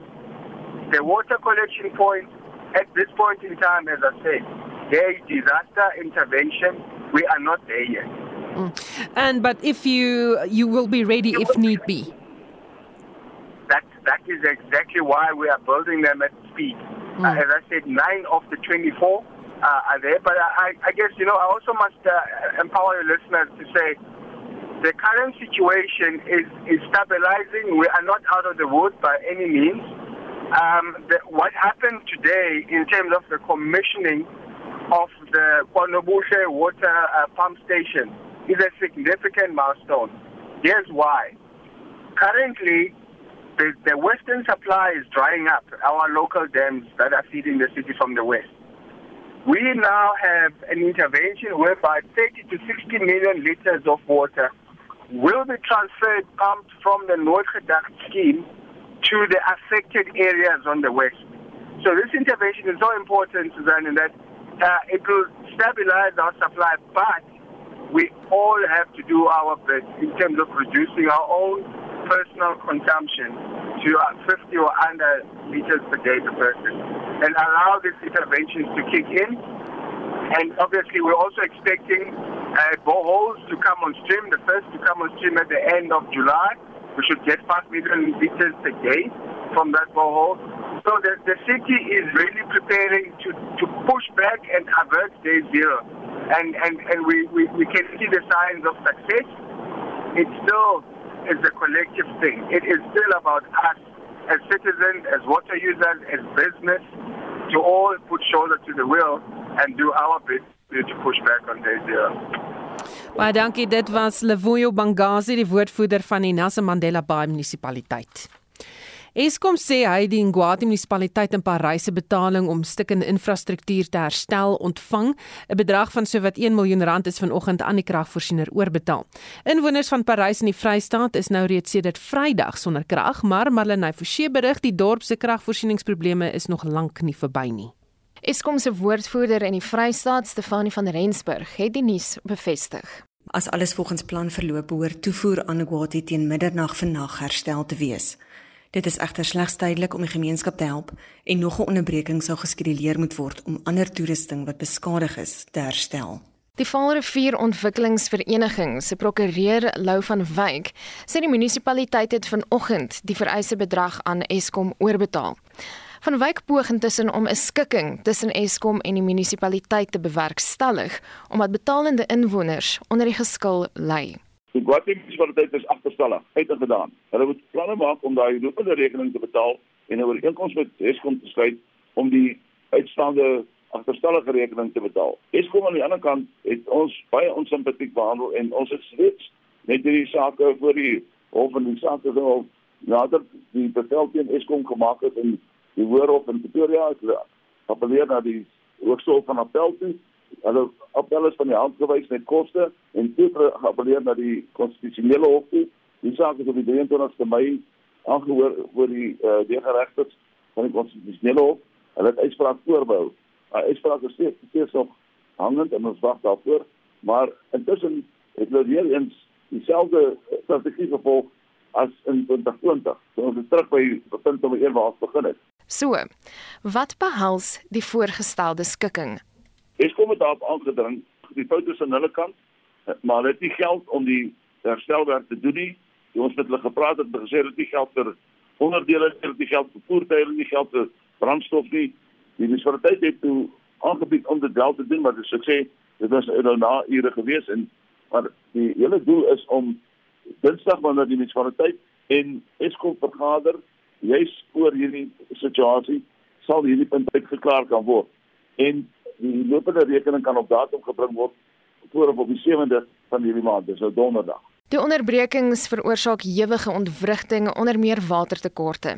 The water collection point at this point in time, as I said, there is disaster intervention. We are not there yet.
Mm. And but if you you will be ready if need be.
That that is exactly why we are building them at speed. Mm. Uh, as I said, nine of the 24 uh, are there. But I, I guess you know I also must uh, empower your listeners to say the current situation is is stabilizing. We are not out of the woods by any means. Um, the, what happened today in terms of the commissioning of the KwaNobuhle water uh, pump station is a significant milestone. Here's why. Currently, the, the western supply is drying up, our local dams that are feeding the city from the west. We now have an intervention whereby 30 to 60 million liters of water will be transferred, pumped from the North Gedacht scheme to the affected areas on the west. So this intervention is so important, Suzanne, in that uh, it will stabilize our supply, but we all have to do our best in terms of reducing our own personal consumption to uh, 50 or under liters per day per person and allow these interventions to kick in. And obviously, we're also expecting uh, boreholes to come on stream, the first to come on stream at the end of July. We should get 5 million liters a day from that borehole. So the, the city is really preparing to, to push back and avert day zero. And, and, and we, we, we can see the signs of success. It still is a collective thing. It is still about us as citizens, as water users, as business, to all put shoulder to the wheel and do our bit to push back on day zero.
Baie dankie. Dit was Lewoyo Bangazi, die woordvoerder van die Nelson Mandela Bay munisipaliteit. Eskom sê hy die Ngwati munisipaliteit in Parys se betaling om stukkende infrastruktuur te herstel ontvang. 'n Bedrag van sowat 1 miljoen rand is vanoggend aan die kragvoorsiener oorbetaal. Inwoners van Parys in die Vrystaat is nou reeds sedert Vrydag sonder krag, maar Marlenae Forsie berig die dorp se kragvoorsieningsprobleme is nog lank nie verby nie.
Eskom se woordvoerder in die Vrystaat, Stefanie van Rensburg, het die nuus bevestig.
As alles volgens plan verloop, behoort toevoer aan Ngwati teen middernag vannag herstel te wees. Dit is egter slegs tydelik om die gemeenskap te help en nog 'n onderbreking sou geskeduleer moet word om ander toerusting wat beskadig is te herstel.
Die Vaalrivier Ontwikkelingsvereniging se prokureur Lou van Wyk sê die munisipaliteit het vanoggend die vereiste bedrag aan Eskom oorbetaal. Van Wyk poog intussen om 'n skikking tussen Eskom en die munisipaliteit te bewerkstellig omdat betalende inwoners onder die geskil ly.
Die Guatemala munisipaliteit is agterstallig uitgedaan. Hulle moet planne maak om daai lopende rekening te betaal en 'n ooreenkoms met Eskom te sluit om die uitstaande agterstallige rekening te betaal. Eskom aan die ander kant het ons baie onsimpatiek behandel en ons het steeds net hierdie sake voor die hof en die sake so nader die bevel teen Eskom gemaak het en die hoorhof in Pretoria het appeleer na die hooggeregshof van appel toe hulle appel is van die hand gewys met koste en toe geappeleer na die konstitusionele hof toe. Die saak is op die 23ste Mei aangehoor voor die uh, die regters van die konstitusionele hof. Hulle het uitspraak voorbehou. Uh, uitspraak is steeds steeds nog hangend en ons wag daarvoor, maar intussen het hulle weer eens dieselfde strategie gevolg as in 2020. So ons is terug by die punt waar ons begin het.
So, wat behels die voorgestelde skikking?
Eskom het daarop aangedring, die foute aan hulle kant, maar hulle het nie geld om die herstelwerk te doen nie. Die ons het hulle gepraat het en gesê dat nie geld vir onderdele, nie geld vir voertuie, nie geld vir brandstof nie. Die munisipaliteit het toe aangebied om dit wel te doen, maar dis sê dit was nou na ure gewees en maar die hele doel is om Dinsdag wanneer die munisipaliteit en Eskom vergader juis oor hierdie situasie sal hierdie punt uitgeklaar kan word en die lopende rekening kan op datum gebring word voor op die 7de van hierdie maand dis nou donderdag
Die onderbrekings veroorsaak ewige ontwrigtinge onder meer watertekorte.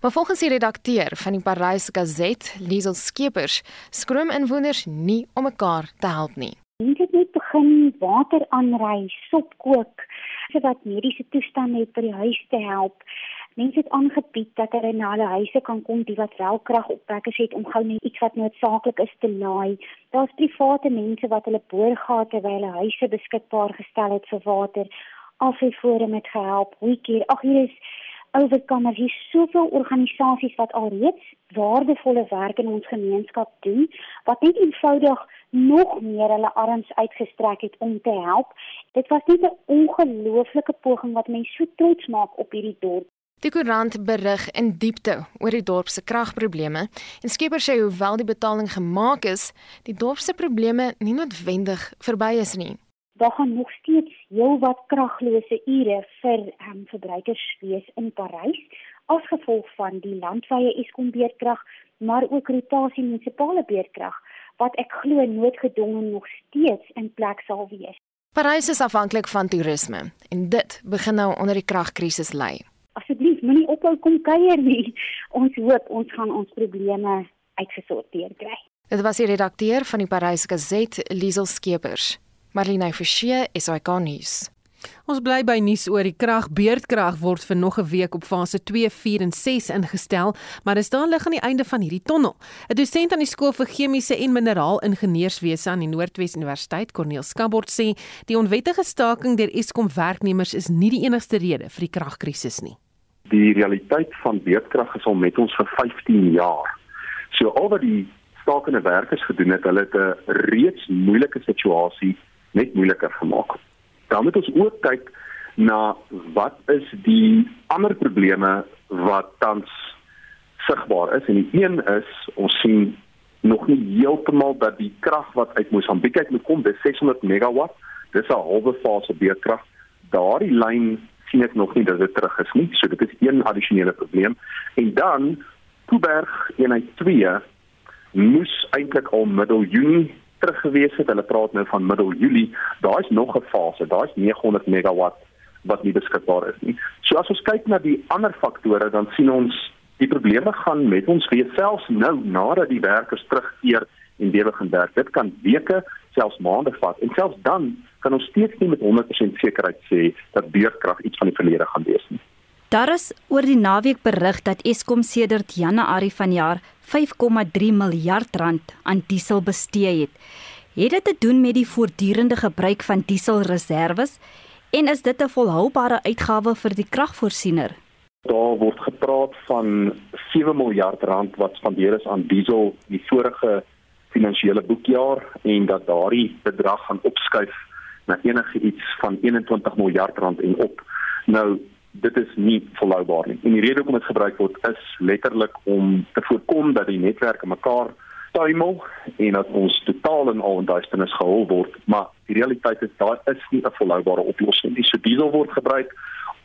Maar volgens die redakteur van die Parys Gazette, Liesel Skeepers, skroom inwoners nie om mekaar te help nie.
Mense het net begin water aanry, sop kook, sodat mediese toestande het by die huis te help. Mense het aangebied dat hulle na hulle huise kan kom die wat wel kragopwekkers het om gou net iets wat noodsaaklik is te laai. Daar's private mense wat hulle boorgate by hulle huise beskikbaar gestel het vir water. Afvoerforum het gehelp. Weekie, ag hier is oorkamers hier soveel organisasies wat alreeds waardevolle werk in ons gemeenskap doen wat net eenvoudig nog meer hulle arms uitgestrek het om te help. Dit was net 'n ongelooflike poging wat mense so trots maak op hierdie dorp.
Die koerant berig in diepte oor die dorp se kragprobleme en skieper sê hoewel die betaling gemaak is, die dorp se probleme nie noodwendig verby is nie.
Daar gaan nog steeds heelwat kraglose ure vir um, verbruikers wees in Parys as gevolg van die landwyse Eskom beerdkrag, maar ook rotasie munisipale beerdkrag wat ek glo noodgedwongen nog steeds in plek sal wees.
Parys is afhanklik van toerisme en dit begin nou onder die kragkrisis lê
asseblief moenie ophou kom kuier nie. Ons hoop ons gaan ons probleme uitgesorteer kry.
Dit was die redakteur van die Parys Gazette, Liesel Skeepers. Marlene Forsie, SAK nuus.
Ons bly by nuus oor die krag. Beerdkrag word vir nog 'n week op fase 2, 4 en 6 ingestel, maar dit staan lig aan die einde van hierdie tonnel. 'n Dosent aan die skool vir chemiese en mineraalingenieurswese aan die Noordwes Universiteit, Corneel Skabort sê, die onwettige staking deur Eskom werknemers is nie die enigste rede vir die kragkrisis nie.
Die realiteit van beerdkrag is al met ons vir 15 jaar. So al wat die stakende werkers gedoen het, hulle het 'n reeds moeilike situasie net moeiliker gemaak. Dan moet ons ook kyk na wat is die ander probleme wat tans sigbaar is. En die een is ons sien nog nie heeltemal dat die krag wat uit Mosambiek uit moet kom dis 600 megawatt dis 'n halwe fase beerkrag daardie lyn sien ek nog nie dat dit terug is nie so dit is een addisionele probleem en dan Kuiberg eenheid 2 moes eintlik al middel Junie terug gewees het. Hulle praat nou van middel Julie. Daar's nog 'n fase. Daar's 900 megawatt wat nie beskikbaar is nie. So as ons kyk na die ander faktore, dan sien ons die probleme gaan met ons weer selfs nou nadat die werkers terugkeer en weer begin werk. Dit kan weke, selfs maande vat. En selfs dan kan ons steeds nie met 100% sekerheid sê dat beurtkrag iets van die verlede gaan wees nie.
Daar is oor die naweek berig dat Eskom sedert Januarie vanjaar 5,3 miljard rand aan diesel bestee het. Het dit te doen met die voortdurende gebruik van dieselreserwes en is dit 'n volhoubare uitgawe vir die kragvoorsiener?
Daar word gepraat van 7 miljard rand wat spandeer is aan diesel die vorige finansiële boekjaar en dat daardie bedrag gaan opskuif na enige iets van 21 miljard rand en op. Nou dit is nie volhoubaar nie. En die rede hoekom dit gebruik word is letterlik om te voorkom dat die netwerke mekaar tuimel en dat ons totaal in al in duisternis gehul word, maar die realiteit is daar is nie 'n volhoubare oplossing nie. So diesel word gebruik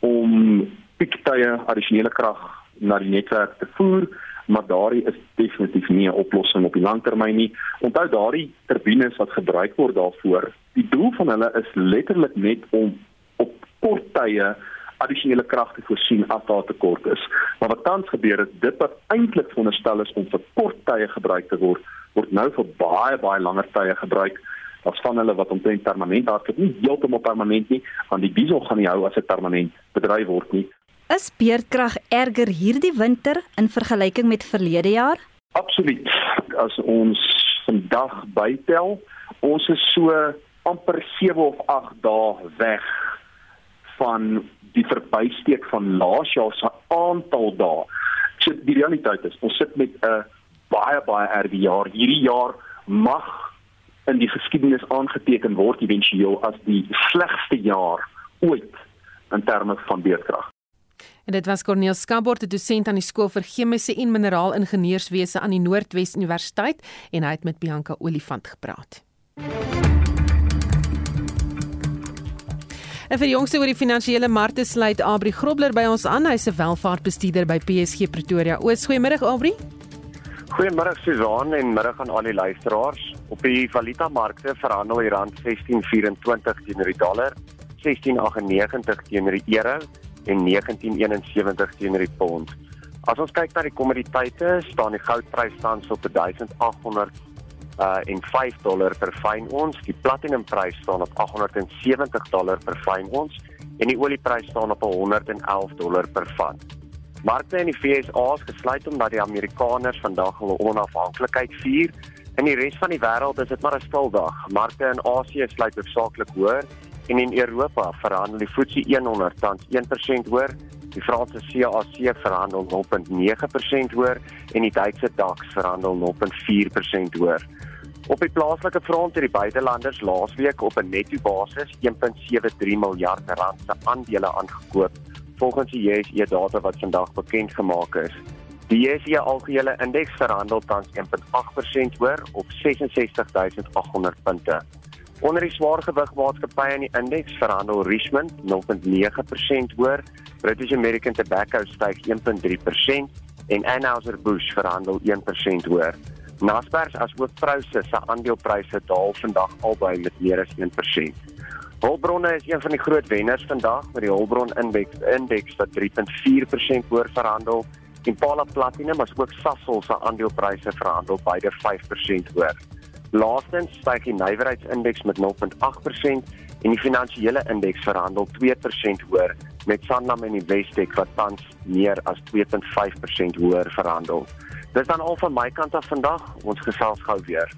om piektye addisionele krag na die netwerk te voer, maar daardie is definitief nie 'n oplossing op die langtermyn nie. Onthou daardie turbines wat gebruik word daarvoor, die doel van hulle is letterlik net om op kort tye addisionele krag te voorsien as daar tekort is. Maar wat tans gebeur is dit wat eintlik veronderstel is om vir kort tye gebruik te word, word nou vir baie baie langer tye gebruik. Daar's van hulle wat omtrent permanent hardloop, nie heeltemal permanent nie, want die diesel gaan nie hou as dit permanent bedryf word nie.
Is beerdkrag erger hierdie winter in vergelyking met verlede jaar?
Absoluut. As ons vandag bytel, ons is so amper 7 of 8 dae weg van die verbysteek van laas jaar se aantal dae. So die realiteit is, ons sit met 'n baie baie erge jaar. Hierdie jaar mag in die geskiedenis aangeteken word éventueel as die slegste jaar ooit in terme van beerdkrag.
En dit was Corneel Skabort, dosent aan die skool vir chemiese en mineraal ingenieurswese aan die Noordwes Universiteit en hy het met Bianca Olifant gepraat. En vir die jongste oor die finansiële markte sluit Abri Grobler by ons aan. Hy's 'n welvaartbestuurder by PSG Pretoria. Oos, goeiemôre Abri.
Goeiemôre Susan en middag aan al die luisteraars. Op die valutamarkte verhandel die rand 16.24 teenoor die dollar, 16.98 teenoor die euro en 1971 teenoor die pond. As ons kyk na die kommoditeite, staan die goudprys tans op 1800 uh en 5 dollar per fyn ons. Die platinumprys staan op 870 dollar per fyn ons en die olieprys staan op 111 dollar per vat. Markte in die VSA is gesluit omdat die Amerikaners vandag hulle onafhanklikheid vier. In die res van die wêreld is dit maar 'n stil dag. Markte in Asië sluit hoofsaaklik hoër en in Europa verhandel die FTSE 100 tans 1% hoër, die Franse CAC verhandel 0.9% hoër en die Duitse DAX verhandel 0.4% hoër. Op die plaaslike front het die buitelanders laasweek op 'n netto basis 1.73 miljard rand se aandele aangekoop, volgens die JSE data wat vandag bekend gemaak is. Die JSE algehele indeks verhandel tans 1.8% hoër op 66800 punte. Onder die swaargewig maatskappye in die indeks verhandel Richmond 0.9% hoër, British American Tobacco styg 1.3% en Anheuser-Busch verhandel 1% hoër. Naspers as ook Prosus se aandelepryse daal vandag albei met meer as 1%. Hulbronne is een van die groot wenners vandag met die Hulbron indeks indeks wat 3.4% hoër verhandel. Impala Platinum as ook Sasol se aandelepryse verhandel beide 5% hoër. Laastens styg die nywerheidsindeks met 0.8% en die finansiële indeks verhandel 2% hoër met Sanlam en Investec wat tans meer as 2.5% hoër verhandel. Dis dan al van my kant af vandag. Ons gesels gou weer.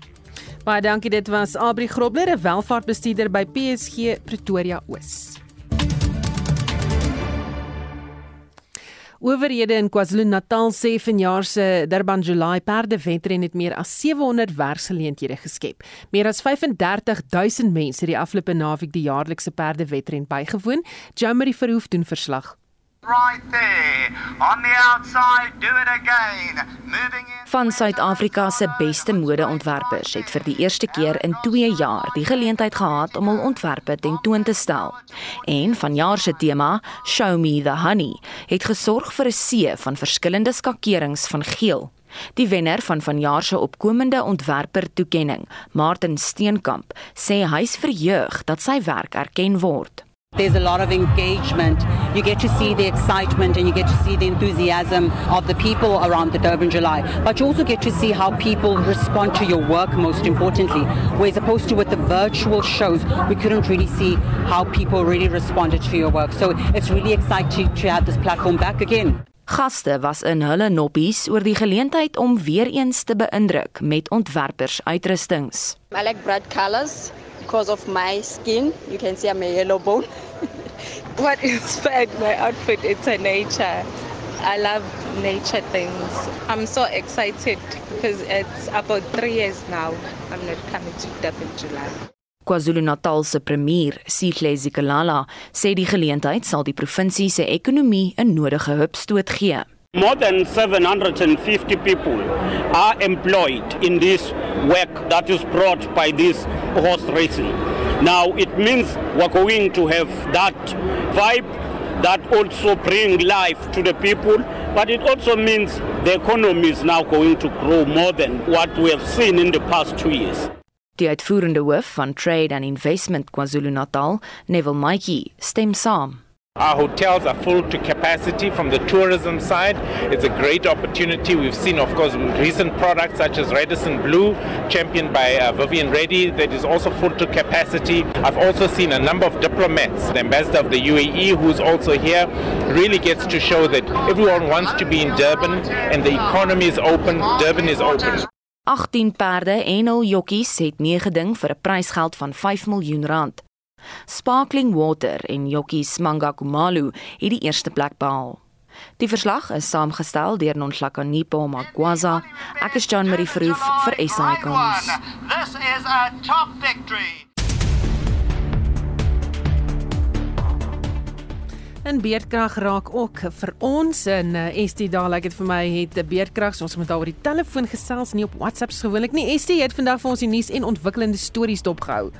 Baie dankie. Dit was Abri Grobler, 'n welvaartbestuurder by PSG Pretoria Oos. Owerhede in KwaZulu-Natal sê vanjaar se Durban July perdewedren het meer as 700 werksgeleenthede geskep. Meer as 35000 mense het die afgelope naweek die jaarlikse perdewedren bygewoon. Jamie Verhoef doen verslag.
Right there. On the outside, do it again. Moving in.
Van Suid-Afrika se beste modeontwerpers het vir die eerste keer in 2 jaar die geleentheid gehad om hul ontwerpe tentoon te stel. En vanjaar se tema, Show Me the Honey, het gesorg vir 'n see van verskillende skakerings van geel. Die wenner van vanjaar se opkomende ontwerper toekenning, Martin Steenkamp, sê hy's verheug dat sy werk erken word.
There's a lot of engagement. You get to see the excitement and you get to see the enthusiasm of the people around the Durban July. But you also get to see how people respond to your work, most importantly. Whereas opposed to with the virtual shows, we couldn't really see how people really responded to your work. So it's really exciting to have this platform back again.
Gaste was in hulle noppies oor die geleentheid om weer eens te beïndruk met ontwerpers uitrustings.
I like bright colors because of my skin. You can see I'm a yellow bone.
What inspired my outfit? It's a nature. I love nature things. I'm so excited because it's about three years now. I'm not coming to Durban in July.
KwaZulu-Natal se premier, Sihle Zikalala, sê die geleentheid sal die provinsie se ekonomie 'n nodige hupstoot gee.
More than 750 people are employed in this work that is brought by this horse racing. Now it means we're going to have that vibe that also bring life to the people, but it also means the economy is now going to grow more than what we have seen in the past two years.
Die uitvoerende hoof van Trade and Investment KwaZulu-Natal, Neville Maatjie, stem saam.
Our hotels are full to capacity from the tourism side. It's a great opportunity. We've seen, of course, recent products such as Radisson Blue, championed by uh, Vivian Reddy, that is also full to capacity. I've also seen a number of diplomats, the ambassador of the UAE, who's also here, really gets to show that everyone wants to be in Durban and the economy is open, Durban is open.
18 perde en hul jockeys het meegeding vir 'n prysgeld van 5 miljoen rand. Sparkling Water en Jockey Smanga Kumalu het die eerste plek behaal. Die verslag is saamgestel deur Nonhlakanipo Magwaza. Ek is Jan Marie Verhoef vir SAK.
This is a top victory.
En beerdkrag raak ook vir ons en uh, Estie daar lyk like dit vir my het 'n beerdkrag so ons moet daar oor die telefoon gesels nie op WhatsApps gewoonlik nie. Estie het vandag vir ons die nuus en ontwikkelende stories dopgehou.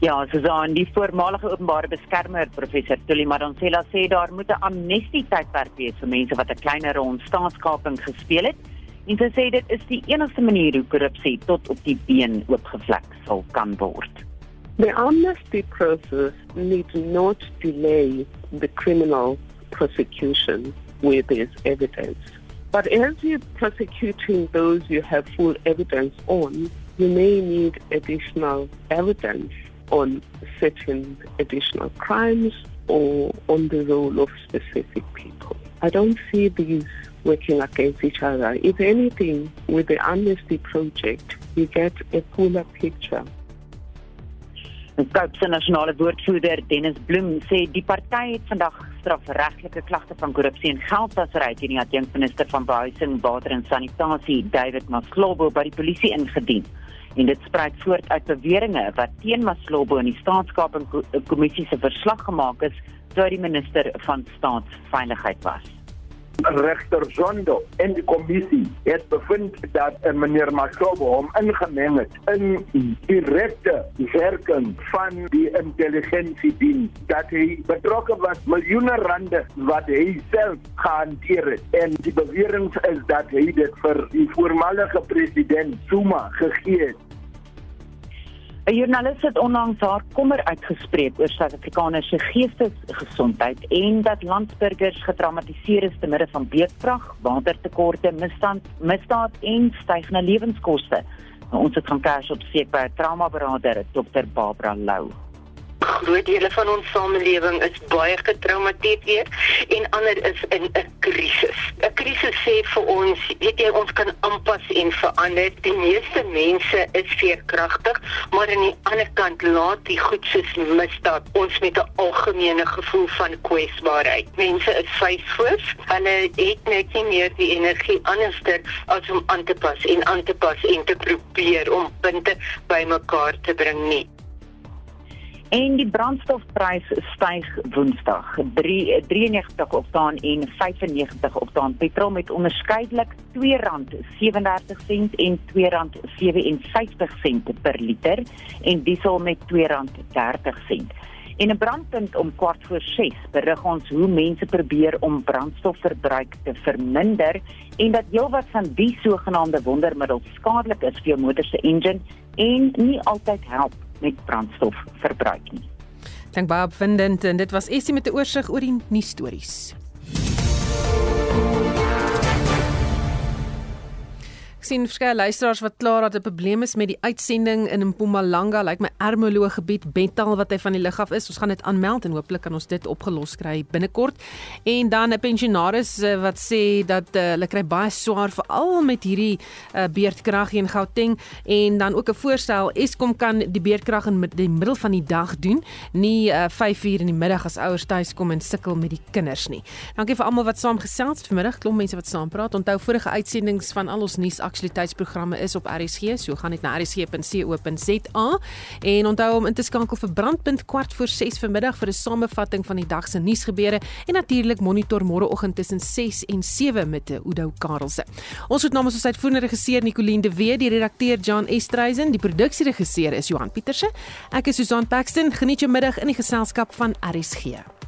Ja, Susan, die voormalige openbare beskermer professor Tuli Madonsela sê daar moet 'n amnestie tydperk wees vir mense wat 'n kleiner rol staatskaping gespeel het. En sy sê dit is die enigste manier hoe korrupsie tot op die been oopgevlek sal kan word.
The amnesty process needs not delay the criminal prosecution where there's evidence. But as you're prosecuting those you have full evidence on, you may need additional evidence on certain additional crimes or on the role of specific people. I don't see these working against each other. If anything, with the Amnesty Project, you get a fuller picture.
Kaap se nasionale woordvoerder Dennis Bloem sê die party het vandag strafregtelike klagte van korrupsie en geldwasery teen die adjunkminister van behuising, water en sanitasie, David Maslobo, by die polisie ingedien en dit spruit voort uit beweringe wat teen Maslobo in die staatskapingkommissie se verslag gemaak is hy die minister van staatsveiligheid was.
Regter Zondo en die kommissie het bevind dat uh, meneer Maslobo hom ingemeng het in direkte werking van die intelligensiediens dat hy betrokke was miljoene rande wat hy self gehanteer het. En die bewering is dat hy dit vir die voormalige president Zuma gegee het
'n Joernalis het onlangs haar kommer uitgespreek oor Suid-Afrikaners se geestesgesondheid en dat landsburgers gedramatiseer is te midde van beedkrag, watertekorte, misstand, misdaad en stygende lewenskoste. Nou, ons het gaan kers op seek by 'n traumaberader, Dr Barbara Lou
groot dele van ons samelewing is baie getraumatiseer en ander is in 'n krisis. 'n Krisis sê vir ons, weet jy, ons kan aanpas en verander. Die meeste mense is veerkragtig, maar aan die ander kant laat die goed soos misdaad ons met 'n algemene gevoel van kwesbaarheid. Mense is vyfvoets. Hulle het net nie meer die energie anderster as om aan te pas en aan te pas en te probeer om punte bymekaar te bring nie.
En die brandstofprys styg Woensdag. 93 oktaan en 95 oktaan petrol met onderskeidelik R2.37 en R2.57 per liter en diesel met R2.30. En 'n brandpunt om kwart voor 6 berig ons hoe mense probeer om brandstofverbruik te verminder en dat heelwat van die sogenaamde wondermiddels skadelik is vir jou motor se engine en nie altyd help met brandstofverbruik nie.
Dank baie opwindend en dit was Essie met 'n oorsig oor die nuusstories. Sien verskeie luisteraars wat klaar dat 'n probleem is met die uitsending in Mpumalanga, lyk like my Ermelo gebied Bental wat hy van die lug af is. Ons gaan dit aanmeld en hooplik kan ons dit opgelos kry binnekort. En dan 'n pensionaris uh, wat sê dat uh, hulle kry baie swaar veral met hierdie uh, beerdkrag in Gauteng en dan ook 'n voorstel Eskom kan die beerdkrag in die middel van die dag doen, nie uh, 5 uur in die middag as ouers tuis kom en sukkel met die kinders nie. Dankie vir almal wat saam gesels vanmiddag, klomp mense wat saam praat. Onthou vorige uitsendings van al ons nuus aktualiteitsprogramme is op RSG, so gaan net na rsg.co.za en onthou om in te skakel vir brandpunt kwart voor 6 vanmiddag vir 'n samevatting van die dag se nuusgebeure en natuurlik monitor môreoggend tussen 6 en 7 met Udo Karelse. Ons het namens ons uitvoerende regisseur Nicoline de Wet, die redakteur Jan Estreisen, die produksieregisseur is Johan Pieterse. Ek is Susan Paxton. Geniet jou middag in die geselskap van RSG.